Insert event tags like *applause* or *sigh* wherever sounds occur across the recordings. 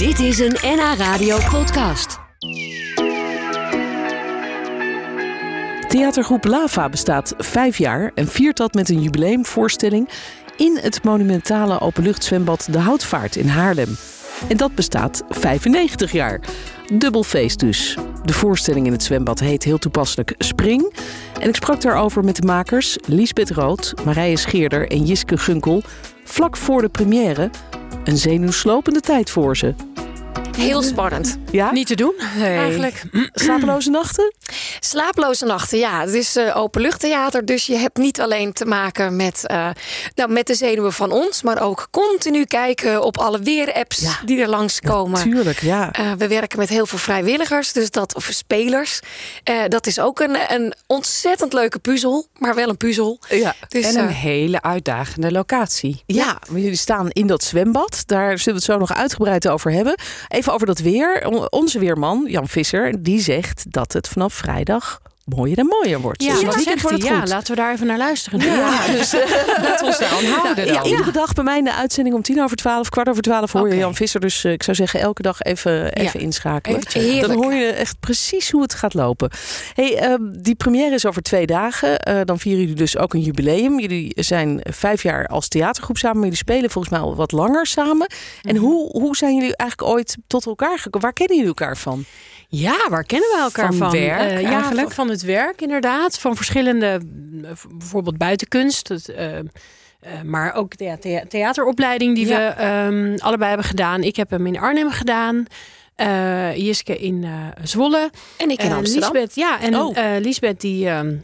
Dit is een NH Radio podcast. Theatergroep Lava bestaat vijf jaar en viert dat met een jubileumvoorstelling in het monumentale openluchtzwembad De Houtvaart in Haarlem. En dat bestaat 95 jaar. Dubbel feest dus. De voorstelling in het zwembad heet heel toepasselijk Spring. En ik sprak daarover met de makers Liesbeth Rood, Marije Scheerder en Jiske Gunkel. Vlak voor de première. Een zenuwslopende tijd voor ze. Heel spannend. Ja? Niet te doen, Eigenlijk. Slapeloze nachten? Slaaploze nachten, ja. Het is uh, openluchttheater, dus je hebt niet alleen te maken met, uh, nou, met de zenuwen van ons, maar ook continu kijken op alle weerapps Ja. die er langskomen. Tuurlijk, ja. Uh, we werken met heel veel vrijwilligers, dus dat, of spelers. Dat is ook een, een ontzettend leuke puzzel, maar wel een puzzel. ja. Dus, En een hele uitdagende locatie. Ja, maar jullie staan in dat zwembad. Daar zullen we het zo nog uitgebreid over hebben. Even over dat weer. Onze weerman, Jan Visser, die zegt dat het vanaf vrijdag mooier en mooier wordt. Ja, dus weekend wordt ja, laten we daar even naar luisteren. Ja, dus eh, *laughs* Laten we ons daar aan houden ja, iedere dag bij mij in de uitzending om tien over twaalf, kwart over twaalf hoor je. Jan Visser. Dus eh, ik zou zeggen elke dag even, even inschakelen. Even. Dan hoor je echt precies hoe het gaat lopen. Hey, ehm, die première is over twee dagen. Eh, dan vieren jullie dus ook een jubileum. Jullie zijn vijf jaar als theatergroep samen. Maar jullie spelen volgens mij al wat langer samen. En Mhm. hoe, hoe zijn jullie eigenlijk ooit tot elkaar gekomen? Waar kennen jullie elkaar van? Ja, waar kennen we elkaar Van van? werk, Eh, ja, van, van het werk inderdaad. Van verschillende, eh, bijvoorbeeld buitenkunst. Het, eh, maar ook de thea- theateropleiding die Ja. we ehm, allebei hebben gedaan. Ik heb hem in Arnhem gedaan. Jiske in Zwolle. en ik in Amsterdam. Liesbeth, ja, en Oh. Liesbeth die ehm,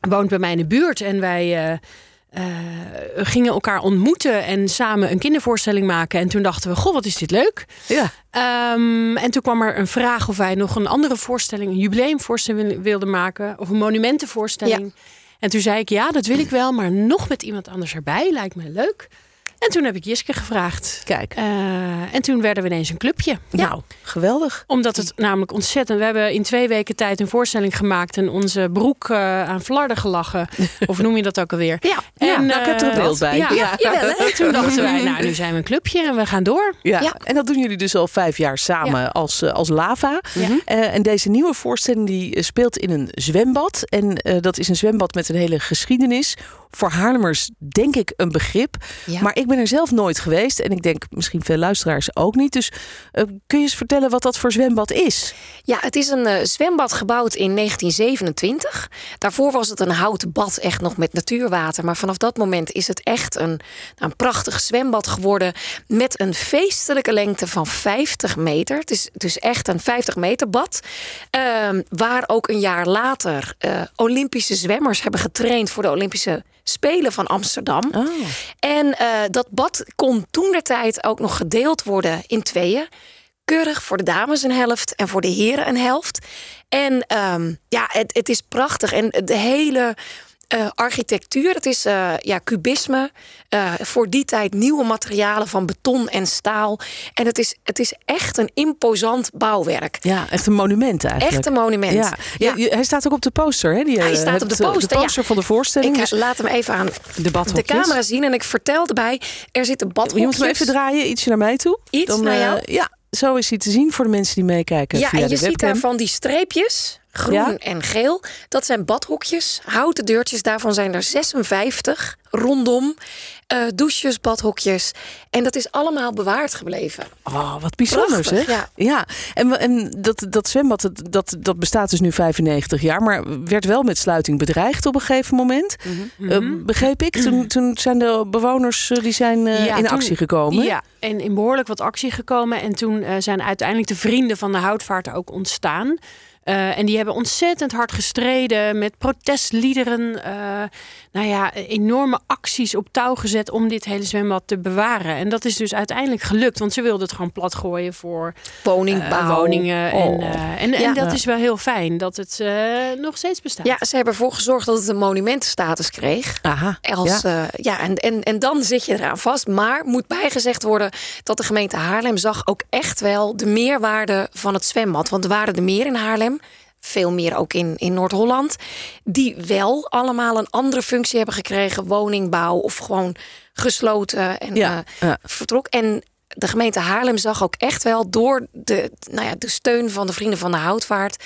woont bij mij in de buurt. En wij eh, gingen elkaar ontmoeten en samen een kindervoorstelling maken. En toen dachten we, goh, wat is dit leuk. Ja. Ehm, en toen kwam er een vraag of wij nog een andere voorstelling, een jubileumvoorstelling wilden maken. Of een monumentenvoorstelling. En toen zei ik, ja, dat wil ik wel, maar nog met iemand anders erbij. Lijkt me leuk. En toen heb ik Jiske gevraagd. Kijk, Eh, en toen werden we ineens een clubje. nou, geweldig. Omdat het namelijk ontzettend... We hebben in twee weken tijd een voorstelling gemaakt... en onze broek eh, aan flarden gelachen. *laughs* of noem je dat ook alweer? Ja. Ja, nou, ik heb er een eh, beeld bij. Ja, Ja. *laughs* Jawel? En toen dachten wij, nou, nu zijn we een clubje en we gaan door. Ja. Ja. en dat doen jullie dus al vijf jaar samen als, als Lava. Ja. Eh, en deze nieuwe voorstelling die speelt in een zwembad. En dat is een zwembad met een hele geschiedenis. Voor Haarlemmers denk ik een begrip. Ja. Maar ik ben er zelf nooit geweest. En ik denk misschien veel luisteraars ook niet. Dus eh, kun je eens vertellen wat dat voor zwembad is? Ja, het is een eh, zwembad gebouwd in 1927. Daarvoor was het een houten bad, echt nog met natuurwater. Maar vanaf dat moment is het echt een, een prachtig zwembad geworden. Met een feestelijke lengte van 50 meter. Het is dus echt een 50 meter bad. Ehm, waar ook een jaar later eh, Olympische zwemmers hebben getraind voor de Olympische Spelen van Amsterdam. Oh. En eh, dat bad kon toen de tijd ook nog gedeeld worden in tweeën. Keurig voor de dames een helft en voor de heren een helft. En ehm, ja, het, het is prachtig. En de hele eh, architectuur, het is eh, ja, kubisme. eh, voor die tijd nieuwe materialen van beton en staal. En het is, het is echt een imposant bouwwerk. Ja, echt een monument eigenlijk. Echt een monument. Ja. Ja, Ja. je- hij staat ook op de poster. Hè? Die, Hij staat op de poster, De ja. poster van de voorstelling. Ik Dus laat hem even aan de de camera zien. En ik vertel erbij, er zitten badhokjes. Je moet hem even draaien, ietsje naar mij toe. Iets naar eh, jou? ja, zo is hij te zien voor de mensen die meekijken Ja, via en je de ziet daar van die streepjes, groen Ja. en geel. Dat zijn badhokjes, houten deurtjes. Daarvan zijn er 56 rondom. Eh, douches, badhokjes. En dat is allemaal bewaard gebleven. Oh, wat bijzonder Prachtig, zeg. ja. ja. En, en dat, dat zwembad, dat, dat, bestaat dus nu 95 jaar, maar werd wel met sluiting bedreigd op een gegeven moment. Eh, begreep ik? Toen, *clears throat* toen zijn de bewoners eh, die zijn Ja, in toen- actie gekomen. Ja, en in behoorlijk wat actie gekomen. En toen zijn uiteindelijk de vrienden van de houtvaart ook ontstaan. Eh, en die hebben ontzettend hard gestreden met protestliederen. eh, nou ja, enorme acties op touw gezet om dit hele zwembad te bewaren. En dat is dus uiteindelijk gelukt, want ze wilden het gewoon plat gooien voor Woningbouw. eh, woningen. En, Oh. eh, en, en Ja. dat is wel heel fijn dat het eh, nog steeds bestaat. Ja, ze hebben ervoor gezorgd dat het een monumentenstatus kreeg. Aha. Als, ja. ja. ja, en, en, en dan zit je eraan vast. Maar moet bijgezegd worden dat de gemeente Haarlem zag ook echt wel de meerwaarde van het zwembad. Want er waren er meer in Haarlem. Veel meer ook in, in Noord-Holland. Die wel allemaal een andere functie hebben gekregen. Woningbouw of gewoon gesloten en Ja, eh, ja. vertrok. En de gemeente Haarlem zag ook echt wel door de, nou ja, de steun van de Vrienden van de Houtvaart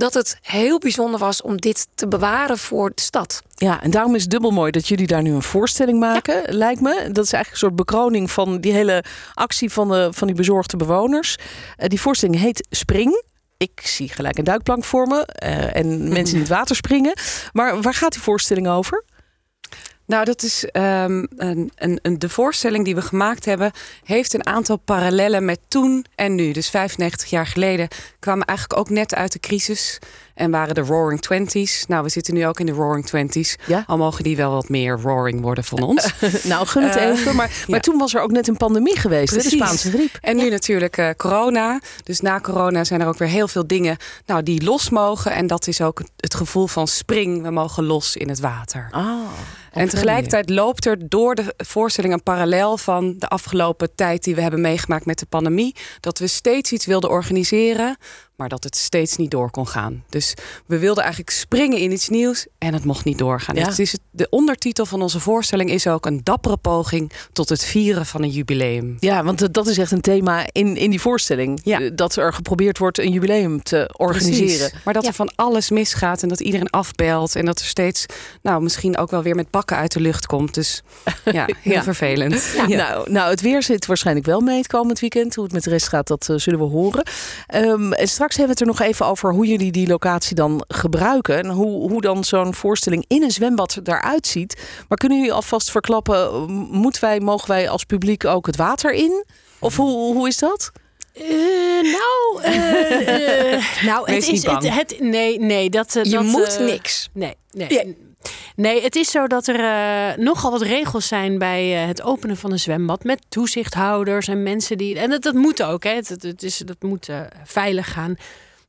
dat het heel bijzonder was om dit te bewaren voor de stad. Ja, en daarom is het dubbel mooi dat jullie daar nu een voorstelling maken, lijkt me. Dat is eigenlijk een soort bekroning van die hele actie van, de, van die bezorgde bewoners. Uh, die voorstelling heet Spring. Ik zie gelijk een duikplank voor me uh, en *laughs* mensen die in het water springen. Maar waar gaat die voorstelling over? Nou, dat is um, een, een, een, de voorstelling die we gemaakt hebben, heeft een aantal parallellen met toen en nu. Dus 95 jaar geleden kwamen eigenlijk ook net uit de crisis. En waren de Roaring Twenties. Nou, we zitten nu ook in de Roaring Twenties. Ja? Al mogen die wel wat meer roaring worden van ons. *laughs* nou, gun het uh, even. Maar, maar toen was er ook net een pandemie geweest, hè, de Spaanse griep. En nu natuurlijk uh, corona. Dus na corona zijn er ook weer heel veel dingen nou, die los mogen. En dat is ook het gevoel van spring. We mogen los in het water. Ah. En tegelijkertijd loopt er door de voorstelling een parallel van de afgelopen tijd die we hebben meegemaakt met de pandemie. Dat we steeds iets wilden organiseren maar dat het steeds niet door kon gaan. Dus we wilden eigenlijk springen in iets nieuws en het mocht niet doorgaan. Ja. Dus het is de ondertitel van onze voorstelling is ook een dappere poging tot het vieren van een jubileum. Ja, want dat is echt een thema in, in die voorstelling. Ja. Dat er geprobeerd wordt een jubileum te organiseren. Precies. Maar dat er van alles misgaat en dat iedereen afbelt en dat er steeds, nou misschien ook wel weer met bakken uit de lucht komt. Dus *laughs* ja, heel vervelend. *laughs* Nou, nou, het weer zit waarschijnlijk wel mee het komend weekend. Hoe het met de rest gaat, dat uh, zullen we horen. Um, en straks straks hebben we het er nog even over hoe jullie die locatie dan gebruiken. En hoe, hoe dan zo'n voorstelling in een zwembad eruit ziet. Maar kunnen jullie alvast verklappen, moeten wij, mogen wij als publiek ook het water in? Of hoe, hoe is dat? Uh, nou, uh, uh, *laughs* nou het is het, het, nee, nee, dat je dat, moet niks. Nee, nee. Ja. Nee, het is zo dat er uh, nogal wat regels zijn bij uh, het openen van een zwembad. Met toezichthouders en mensen die. En dat, dat moet ook, hè. Het, het is, dat moet uh, veilig gaan.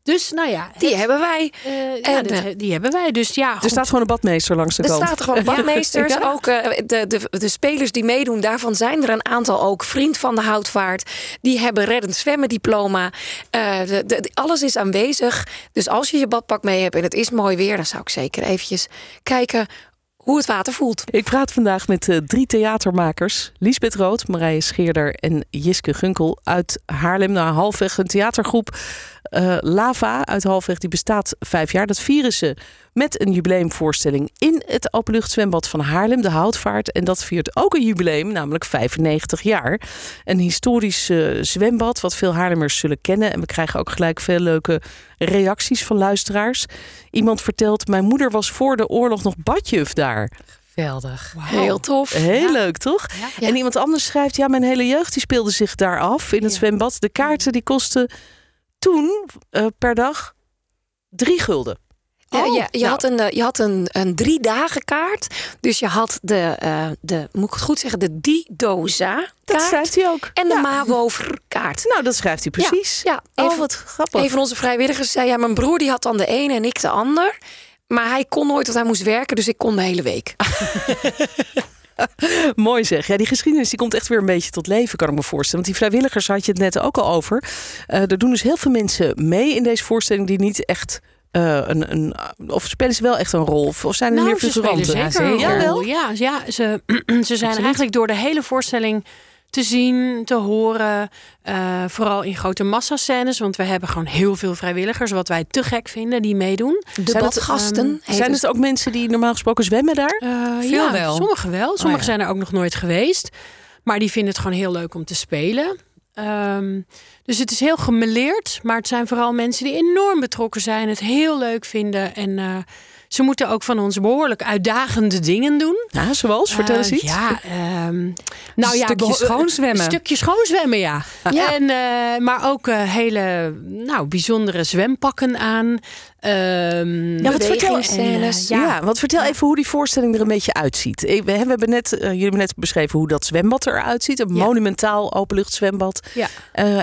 Dus nou ja. Die hebben wij. Uh, ja, dit, die hebben wij. Dus ja. Goed. Er staat gewoon een badmeester langs de er kant. Er staat gewoon *laughs* badmeesters. ja. Ook uh, de, de, de spelers die meedoen, daarvan zijn er een aantal ook vriend van de houtvaart. Die hebben reddend zwemmen diploma. Uh, de, de, alles is aanwezig. Dus als je je badpak mee hebt en het is mooi weer, dan zou ik zeker eventjes kijken hoe het water voelt. Ik praat vandaag met uh, drie theatermakers. Liesbeth Rood, Marije Scheerder en Jiske Gunkel uit Haarlem. naar halfweg een theatergroep uh, Lava uit Halfweg. Die bestaat vijf jaar. Dat vieren ze met een jubileumvoorstelling in het openluchtzwembad van Haarlem, de Houtvaart. En dat viert ook een jubileum, namelijk 95 jaar. Een historisch uh, zwembad, wat veel Haarlemmers zullen kennen. En we krijgen ook gelijk veel leuke reacties van luisteraars. Iemand vertelt, mijn moeder was voor de oorlog nog badjuf daar. Geweldig. Wow. Heel tof. Heel ja. leuk, toch? Ja. En iemand anders schrijft, ja, mijn hele jeugd die speelde zich daar af in het zwembad. De kaarten die kosten toen uh, per dag drie gulden. Ja, oh, ja, je, nou. had een, je had een, een drie dagen kaart. Dus je had de, uh, de moet ik het goed zeggen, de Didoza kaart. Dat schrijft hij ook. En de ja. Mawover kaart. Nou, dat schrijft hij precies. Ja, ja. Oh, wat grappig. Een van onze vrijwilligers zei, ja, mijn broer die had dan de ene en ik de ander. Maar hij kon nooit, want hij moest werken, dus ik kon de hele week. *laughs* *laughs* Mooi zeg. Ja, die geschiedenis die komt echt weer een beetje tot leven, kan ik me voorstellen. Want die vrijwilligers had je het net ook al over. Uh, er doen dus heel veel mensen mee in deze voorstelling die niet echt uh, een, een, of spelen ze wel echt een rol? Of zijn er nou, meer figuranten? Zeker, zeker. Ja, wel? Ja, ja ze, *clears throat* ze zijn eigenlijk door de hele voorstelling te zien, te horen. Uh, vooral in grote massascènes. Want we hebben gewoon heel veel vrijwilligers. Wat wij te gek vinden, die meedoen. De badgasten. Um, zijn het ook mensen die normaal gesproken zwemmen daar? Uh, veel ja, wel. Sommigen wel. Sommigen oh, ja. zijn er ook nog nooit geweest. Maar die vinden het gewoon heel leuk om te spelen. Um, dus het is heel gemeleerd. Maar het zijn vooral mensen die enorm betrokken zijn. Het heel leuk vinden. En... Uh, ze moeten ook van ons behoorlijk uitdagende dingen doen. Ja, zoals? Vertel eens iets. Ja, um, nou ja, stukje schoonzwemmen. Een stukje schoonzwemmen, ja. *laughs* ja. En, uh, maar ook uh, hele nou, bijzondere zwempakken aan. Um, ja, wat vertel, en, ja. ja, wat vertel even hoe die voorstelling er een beetje uitziet. We hebben net, jullie hebben net beschreven hoe dat zwembad eruit ziet. Een ja. monumentaal openluchtzwembad. Ja.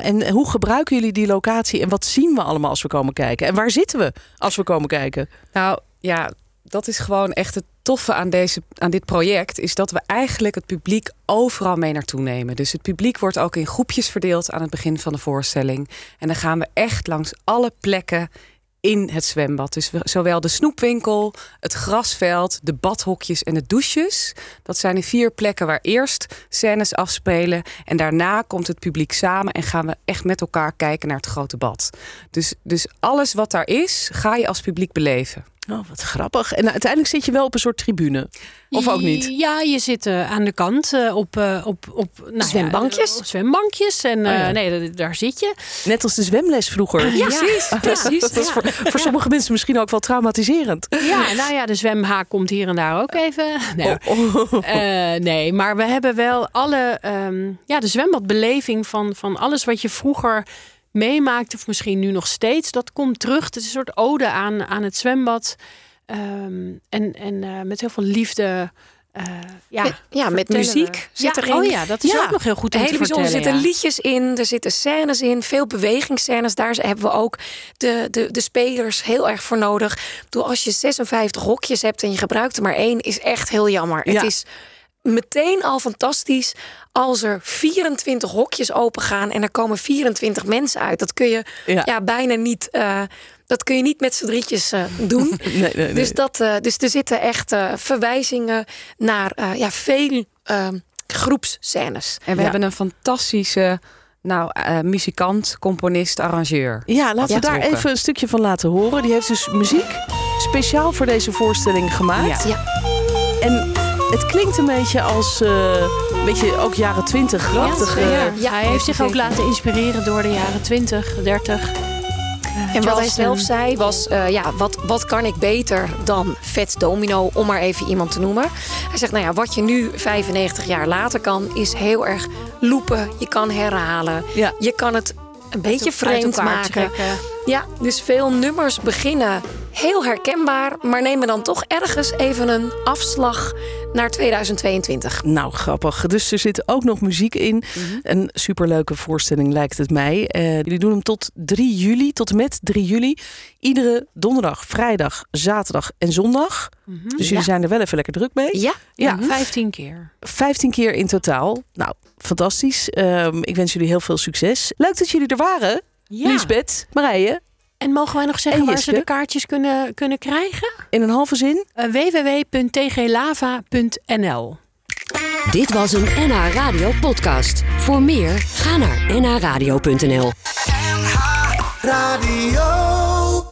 en hoe gebruiken jullie die locatie en wat zien we allemaal als we komen kijken? En waar zitten we als we komen kijken? Nou, ja, dat is gewoon echt het toffe aan, deze, aan dit project. Is dat we eigenlijk het publiek overal mee naartoe nemen. Dus het publiek wordt ook in groepjes verdeeld aan het begin van de voorstelling. En dan gaan we echt langs alle plekken in het zwembad. Dus zowel de snoepwinkel, het grasveld, de badhokjes en de douches. Dat zijn de vier plekken waar eerst scènes afspelen. En daarna komt het publiek samen en gaan we echt met elkaar kijken naar het grote bad. Dus, dus alles wat daar is, ga je als publiek beleven. Oh, wat grappig. En uiteindelijk zit je wel op een soort tribune. Of ook niet? Ja, je zit uh, aan de kant uh, op, uh, op, op nou, zwembankjes. Ja, zwembankjes. En oh, ja. nee, daar zit je. Net als de zwemles vroeger. Ja, precies. *laughs* precies. Dat is voor, voor sommige mensen misschien ook wel traumatiserend. Ja, nou ja, de zwemhaak komt hier en daar ook even. Nee, oh, oh. nee maar we hebben wel alle, um, ja, de zwembadbeleving van, van alles wat je vroeger meemaakt, of misschien nu nog steeds, dat komt terug. Het is een soort ode aan, aan het zwembad. Um, en en uh, met heel veel liefde. Uh, ja, met, ja, met muziek zit ja, erin. Oh ja, dat is ja. ook nog heel goed om Hele bijzonder. Er zitten liedjes in, er zitten scènes in, veel bewegingsscènes. Daar hebben we ook de, de, de spelers heel erg voor nodig. Door als je 56 hokjes hebt en je gebruikt er maar één, is echt heel jammer. Het is meteen al fantastisch als er 24 hokjes open gaan en er komen 24 mensen uit. Dat kun je ja, bijna niet. Uh, dat kun je niet met z'n drietjes uh, doen. *laughs* nee, nee, nee. Dus, dat, uh, dus er zitten echt verwijzingen naar ja, veel groepscènes. En we hebben een fantastische nou, uh, muzikant, componist, arrangeur. Ja, laten we daar even een stukje van laten horen. Die heeft dus muziek speciaal voor deze voorstelling gemaakt. Ja. En het klinkt een beetje als uh, een beetje ook jaren 20 grachtig. Ja, ja, hij heeft zich ook laten inspireren door de jaren 20, 30. Uh, en wat hij zelf zei was, uh, ja, wat, wat kan ik beter dan Vet Domino, om maar even iemand te noemen. Hij zegt, nou ja, wat je nu 95 jaar later kan, is heel erg loepen. Je kan herhalen. Ja. Je kan het een beetje vreemd maken. Trekken. Ja, dus veel nummers beginnen heel herkenbaar, maar nemen dan toch ergens even een afslag naar 2022. Nou, grappig. Dus er zit ook nog muziek in. Mm -hmm. Een superleuke voorstelling lijkt het mij. Uh, jullie doen hem tot 3 juli, tot en met 3 juli. Iedere donderdag, vrijdag, zaterdag en zondag. Mm -hmm. Dus jullie ja. zijn er wel even lekker druk mee. Ja, ja. Mm -hmm. 15 keer. 15 keer in totaal. Nou, fantastisch. Um, ik wens jullie heel veel succes. Leuk dat jullie er waren. Ja. Lisbeth, Marije. En mogen wij nog zeggen waar ze de kaartjes kunnen, kunnen krijgen? In een halve zin? Uh, www.tglava.nl Dit was een NH Radio podcast. Voor meer, ga naar nhradio.nl NH Radio